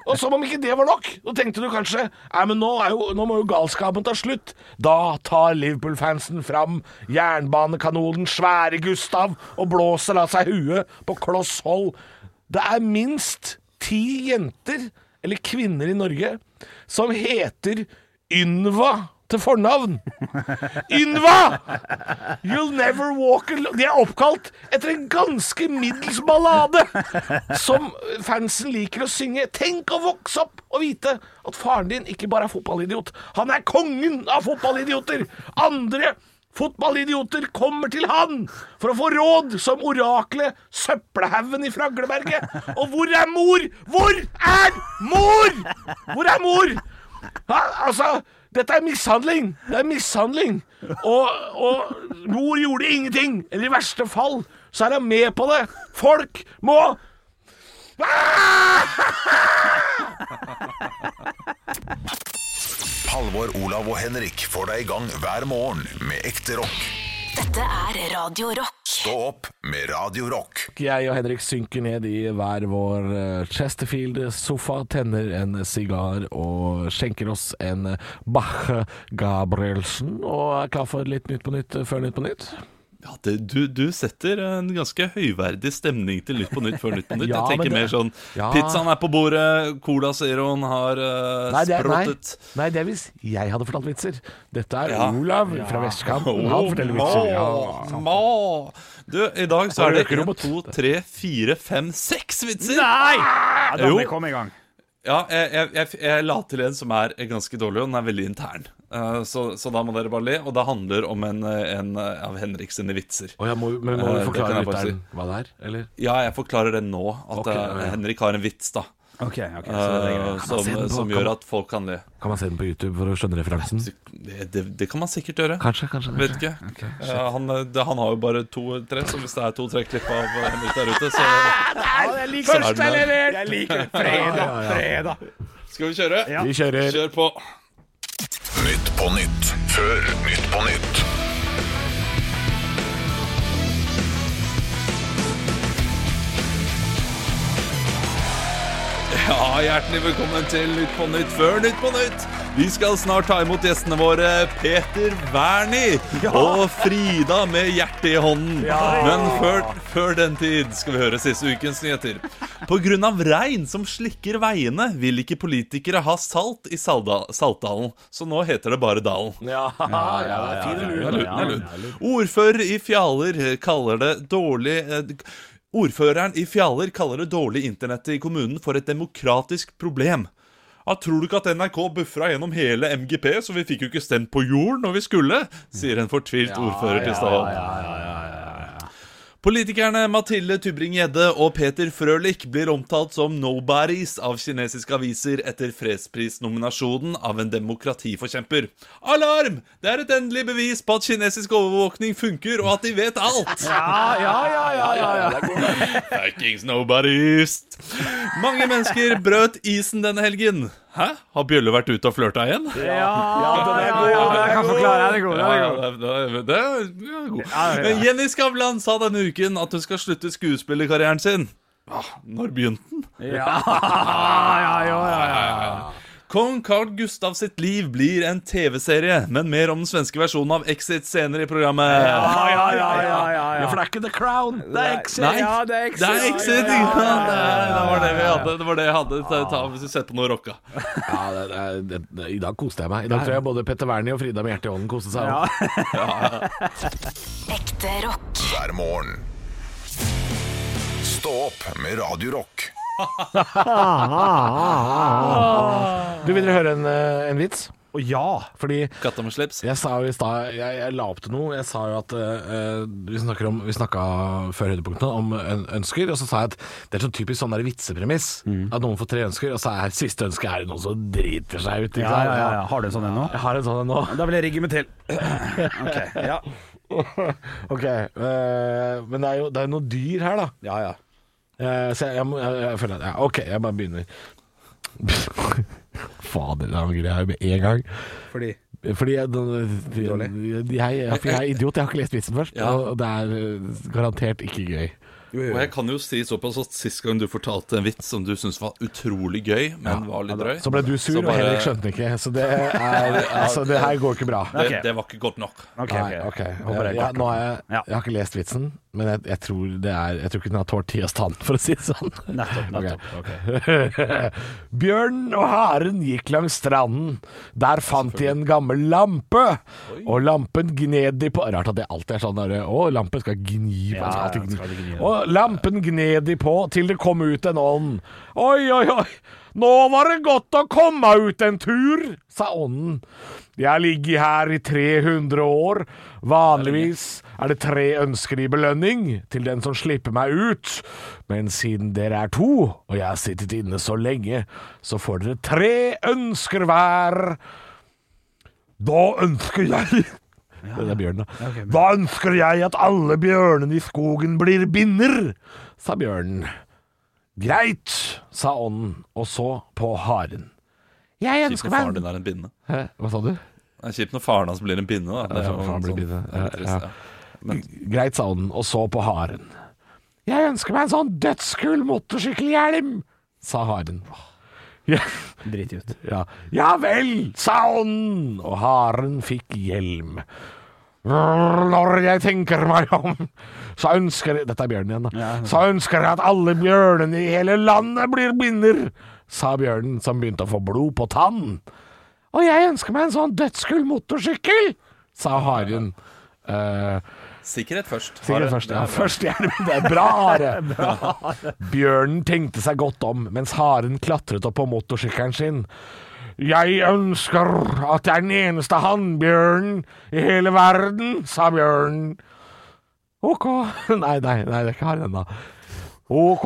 Og som om ikke det var nok, så tenkte du kanskje Nei, men nå, jo, nå må jo galskapen ta slutt. Da tar Liverpool-fansen fram jernbanekanonen Svære Gustav og blåser av seg huet på kloss hold. Det er minst ti jenter, eller kvinner i Norge, som heter Ynva til fornavn. Ynva! You'll never walk alone. De er oppkalt etter en ganske middels ballade som fansen liker å synge. Tenk å vokse opp og vite at faren din ikke bare er fotballidiot. Han er kongen av fotballidioter. Andre fotballidioter kommer til han for å få råd som oraklet Søppelhaugen i Fragleberget. Og hvor er mor? Hvor er mor? Hvor er mor? Ha, altså, dette er mishandling. Det er mishandling. Og, og mor gjorde ingenting. Eller i verste fall så er hun med på det. Folk må Halvor, Olav og Henrik får deg i gang hver morgen med ekte rock. Dette er Radio Rock. Stå opp med Radio Rock. Jeg og Henrik synker ned i hver vår eh, Chesterfield-sofa, tenner en sigar og skjenker oss en Bach Gabrielsen og er klar for litt Nytt på Nytt før Nytt på Nytt. Ja, det, du, du setter en ganske høyverdig stemning til Nytt på Nytt før Nytt på Nytt. [laughs] Ja, jeg tenker det- mer sånn Ja. Pizzaen er på bordet, Cola Zeroen har uh, Nei, det er, nei, sprottet. nei, det er hvis jeg hadde fortalt vitser. Dette er Ja. Olav fra vestkanten. Han forteller vitser. Ja. Ma. Du, i dag så er det ikke 1, robot? 2, 3, 4, 5, 6 vitser! Nei! Ja, da må vi komme i gang. Ja, jeg, jeg, jeg, la til en som er ganske dårlig, og den er veldig intern. Uh, så, så da må dere bare le. Og det handler om en, eh, en eh, av Henrik sine vitser. Oh, ja, må, men må Eh, du forklare uh, lytteren si. hva det er? Eller? Ja, jeg forklarer det nå. At okay, eh, ja, ja. Henrik har en vits, da. Ok, okay, så det eh, greit. som, på- som gjør man- at folk kan le. Kan man se den på YouTube for å skjønne referansen? Det, det, det kan man sikkert gjøre. Kanskje, kanskje. Vet ikke. Eh, han, eh, det, han har jo bare to-tre, så hvis det er to-tre klipp av Henrik der ute, så, [laughs] jeg liker det er. Jeg liker fredag. Fredag. Skal vi kjøre? Vi kjører. Kjør på. Nytt på nytt før Nytt på nytt. Ja, Hjertelig velkommen til Nytt på Nytt før Nytt på Nytt. Vi skal snart ta imot gjestene våre Peter Wernie og Frida med hjertet i hånden. Men før, før den tid skal vi høre siste ukens nyheter. Pga. regn som slikker veiene, vil ikke politikere ha salt i Salda, Saltdalen. Så nå heter det bare Dalen. Ja, ja, ja, er er. Ordfører i Fjaler kaller det dårlig eh, Ordføreren i Fjaler kaller det dårlige internettet i kommunen for et demokratisk problem. Ja, tror du ikke at NRK bufra gjennom hele MGP, så vi fikk jo ikke stemt på jord når vi skulle? Sier en fortvilt ordfører til Stavang. Politikerne Mathilde Tubring-Gjedde og Peter Frølich blir omtalt som nobodies av kinesiske aviser etter fredsprisnominasjonen av en demokratiforkjemper. Alarm! Det er et endelig bevis på at kinesisk overvåkning funker, og at de vet alt. Ja, ja, ja, ja, ja, ja. Fuckings nobodies. Mange mennesker brøt isen denne helgen. Hæ? Har Bjølle vært ute og flørta igjen? Ja, ja, ja, ja, jeg kan forklare. Den er god. Er Ja, god. det, det, det er det er god. Ja. Jenny Skavlan sa denne uken at hun skal slutte skuespillerkarrieren sin. Ah, når begynte den? Ja, [laughs] ja, ja, ja, ja. Kong Carl Gustav sitt liv blir en TV-serie, men mer om den svenske versjonen av Exit senere i programmet. Ja, ja, ja, ja, ja, Ja, for det er ikke The Crown. Det er Exit. Nei, Ja, det er Exit. Det er Exit! Ja, ja, ja, ja, ja, Det var det vi hadde. Det var det jeg hadde ta, ta, hvis vi setter på noe rocka. Ja, det, det, det, det, I dag koste jeg meg. I dag tror jeg både Petter Wernie og Frida med hjertet i hånden koste seg. også. [laughs] Ekte rock. hver morgen. Stå opp med Radio Rock. Du vil dere høre en, eh, en vits? Og ja. Fordi Katta med slips. jeg sa jo i stad jeg, jeg la opp til noe. Jeg sa jo at uh, Vi snakker om Vi snakka før høydepunktene om ønsker, og så sa jeg at det er sånn typisk sånn der vitsepremiss. At noen får tre ønsker, og så er siste ønske er det noen som driter seg ut. ikke Ja, ja, ja, ja. Har du en sånn en nå? Jeg har en sånn en nå. Da vil jeg rigge meg til. Ok, ja. [laughs] Ok, uh, Men det er jo det er noe dyr her, da. Ja, ja. Eh, så jeg, jeg, jeg, jeg føler at ja, OK, jeg bare begynner. [laughs] Fader, da angrer jeg med en gang. Fordi Fordi jeg, jeg, jeg, jeg, jeg er idiot, jeg har ikke lest vitsen først. [laughs] Ja. Og det er eh, garantert ikke gøy. Og jeg kan jo si såpass at Sist gang du fortalte en vits som du syntes var utrolig gøy, men var litt drøy Så ble du sur, bare... og Henrik skjønte ikke. Så det er [laughs] Altså, det her går ikke bra. det, det var ikke godt nok. OK. Nei, okay. Jeg, Ja, nå har jeg, jeg har ikke lest vitsen, men jeg, jeg tror det er Jeg tror ikke den har tålt tidas tann, for å si det sånn. Nettopp. [laughs] nettopp Okay. [laughs] Bjørnen og haren gikk langs stranden. Der fant de en gammel lampe, og lampen gned de på Rart at det alltid er sånn der Å, lampen skal gni på Ja, skal gni. skal gni. Og lampen gned de på til det kom ut en ånd. Oi, oi, oi, nå var det godt å komme ut en tur, sa ånden. Jeg har ligget her i 300 år. Vanligvis er det tre ønsker i belønning til den som slipper meg ut. Men siden dere er to, og jeg har sittet inne så lenge, så får dere tre ønsker hver. Da ønsker jeg Det er bjørnen, da. Da ønsker jeg at alle bjørnene i skogen blir binner, sa bjørnen. Greit, sa ånden, og så på haren. Jeg Kjipt ønsker når faren meg din er en binne. Hæ, Hva sa du? Det er kjipt når faren hans blir en binne. Da. Det er Ja, sånn- faren blir sånn- binne. det er litt Ja, trist, ja. Men Greit, sa ånden, og så på haren. Jeg ønsker meg en sånn dødskul motorsykkelhjelm, sa haren. Ja, Drit ut. ja. ja vel, sa ånden, og haren fikk hjelm. Når jeg tenker meg om, så ønsker jeg Dette er bjørnen igjen, da. Så ønsker jeg at alle bjørnene i hele landet blir binner, sa bjørnen, som begynte å få blod på tann. Og jeg ønsker meg en sånn dødskull motorsykkel, sa haren. Uh, Sikkerhet først. Sikkerhet først, ja. Først hjelm. Det er bra, Are. [laughs] Bjørnen tenkte seg godt om mens haren klatret opp på motorsykkelen sin. Jeg ønsker at jeg er den eneste hannbjørnen i hele verden, sa bjørnen. Ok [laughs] Nei, nei, nei, det er ikke haren ennå. Ok,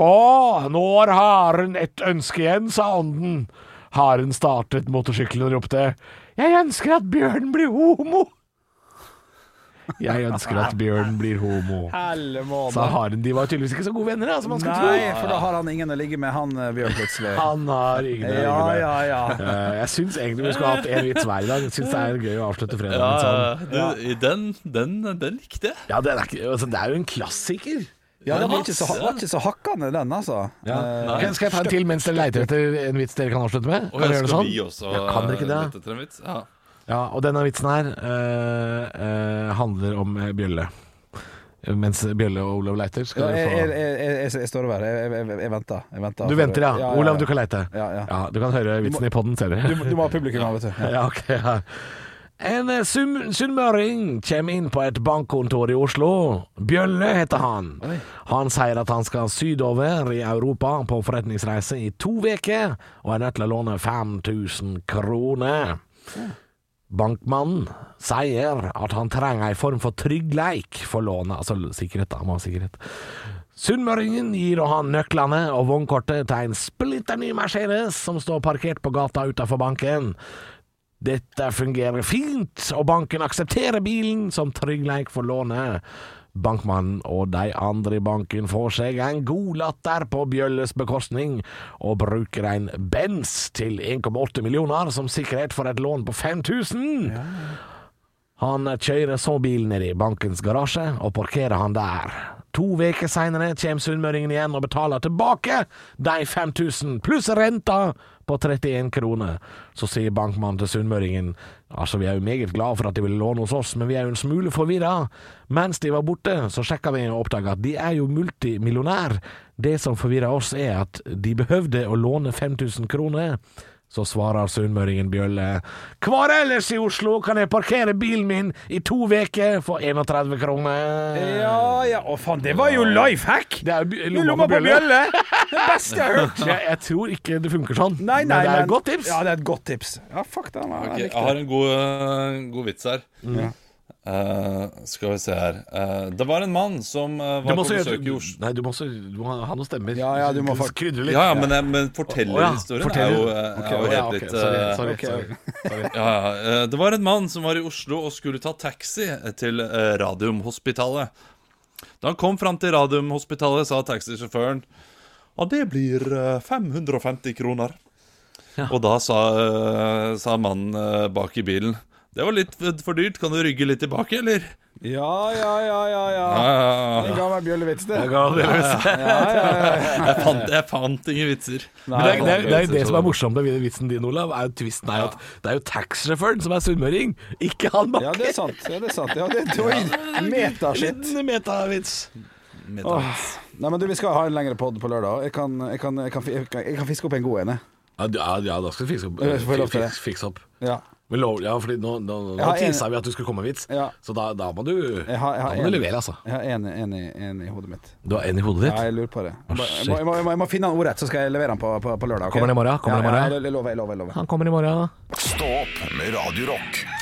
nå har haren et ønske igjen, sa ånden. Haren startet motorsykkelen og ropte Jeg ønsker at bjørnen blir homo. Jeg ønsker at Bjørn blir homo. Så har. De var tydeligvis ikke så gode venner, da, som man skulle Nei, tro. for da har han ingen å ligge med, han eh, Bjørn plutselig. Han har ingen å ligge med. ja, ja. ja. Jeg syns egentlig vi skulle hatt en vits hver i dag. Jeg syns det er gøy å avslutte fredagen sånn. du, i den, den, den likte jeg. Ja, det er, ikke, altså, det er jo en klassiker. Ja, den var ikke, så, var ikke så hakkende, den, altså. Ja. Uh, skal jeg ta en til mens dere leiter etter en vits dere kan avslutte med? Kan jeg gjøre det sånn? vi også Ja, kan dere ikke det? Ja. Ja, og denne vitsen her eh, eh, handler om eh, Bjølle. Mens Bjølle og Olav leiter skal ja, jeg, dere jeg, få jeg, jeg, jeg står over. Jeg, jeg, jeg, jeg venter. Jeg venter Du venter, ja. Olav, du kan leite. Ja, ja. Du kan høre vitsen i poden, ser du. Du, må- ha publikum her, vet du. [laughs] Ja. Ja, ok. Ja. En eh, sum- sunnmøring kommer inn på et bankkontor i Oslo. Bjølle heter han. Han sier at han skal sydover i Europa på forretningsreise i to uker, og er nødt til å låne 5000 kroner. Bankmannen sier at han trenger ei form for tryggleik for lånet, altså sikkerhet, da, må ha sikkerhet. Sunnmøringen gir han nøklene og vognkortet til en splitter ny Mercedes som står parkert på gata utenfor banken. Dette fungerer fint, og banken aksepterer bilen som tryggleik for lånet. Bankmannen og de andre i banken får seg en god latter på Bjølles bekostning, og bruker en Benz til 1,8 millioner som sikkerhet for et lån på 5000. Han kjører så bilen ned i bankens garasje, og parkerer han der. To uker seinere kommer sunnmøringen igjen og betaler tilbake de 5000 pluss renta på 31 kroner. Så sier bankmannen til sunnmøringen altså vi er jo meget glad for at de ville låne hos oss, men vi er jo en smule forvirra. Mens de var borte, så sjekka vi og oppdaga at de er jo multimillionær. Det som forvirra oss er at de behøvde å låne 5000 kroner. Så svarer sunnmøringen Bjølle. Hvor ellers i Oslo kan jeg parkere bilen min i to uker for 31 kroner? Ja, ja. Å, faen, det var jo life hack! Det er Lomma på bjølle! [laughs] Det beste jeg har hørt. Jeg, jeg tror ikke det funker sånn, Nei, nei, men det er men- et godt tips. Ja, det er et godt tips. Ja, fuck det. Okay, jeg har en god, uh, god vits her. Ja. Eh, skal vi se her uh, Det var en mann som uh, var på besøk i Oslo. Nei, du må, også, du må ha noen stemmer. Ja, ja, du må faktisk krydre litt. Ja, ja, men, men fortellerhistorien er forteller. jo, okay, er jo helt litt sorry, sorry, sorry. [laughs] Ja, ja. Eh, Det var en mann som var i Oslo og skulle ta taxi til Radiumhospitalet. Da han kom fram til Radiumhospitalet, sa taxisjåføren Og det blir eh, 550 kroner. Og da sa, sa mannen bak i bilen Det var litt for dyrt, kan du rygge litt tilbake, eller? Ja, ja, ja, ja. ja. Ja, ga meg bjøllevits, det. Jeg fant, jeg fant ingen vitser. Men det, er, det, er, det er det som er morsomt med vitsen din, Olav. Er jo tvisten er at det er jo taxsjåføren som er sunnmøring, ikke han Ja, det er sant. Ja, det er sant. Ja, det, er [laughs] metashit. Liten metavits. Nei, men du, Vi skal ha en lengre pod på lørdag. Jeg kan, jeg kan, jeg kan, jeg kan, jeg kan fiske opp en god en. jeg. Ja, ja, ja, da skal du fikse opp. Det. Fiks, fikse opp. Ja. Men lov, ja, fordi nå, nå, nå tisa vi at du skulle komme med vits, Ja. så da, da må du, Jeg har, jeg har da må du levere, altså. Jeg har en, en, i- en i hodet mitt. Du har en i hodet ditt? Ja, jeg lurer på det. Må, jeg må, jeg må, jeg må, finne han ordrett, så skal jeg levere han på, på, på lørdag. Okay? Kommer den i morgen? Kommer den i morgen? Ja, jeg lover, jeg lover. jeg lover. Han kommer i morgen, Stopp Stå opp med Radio Rock.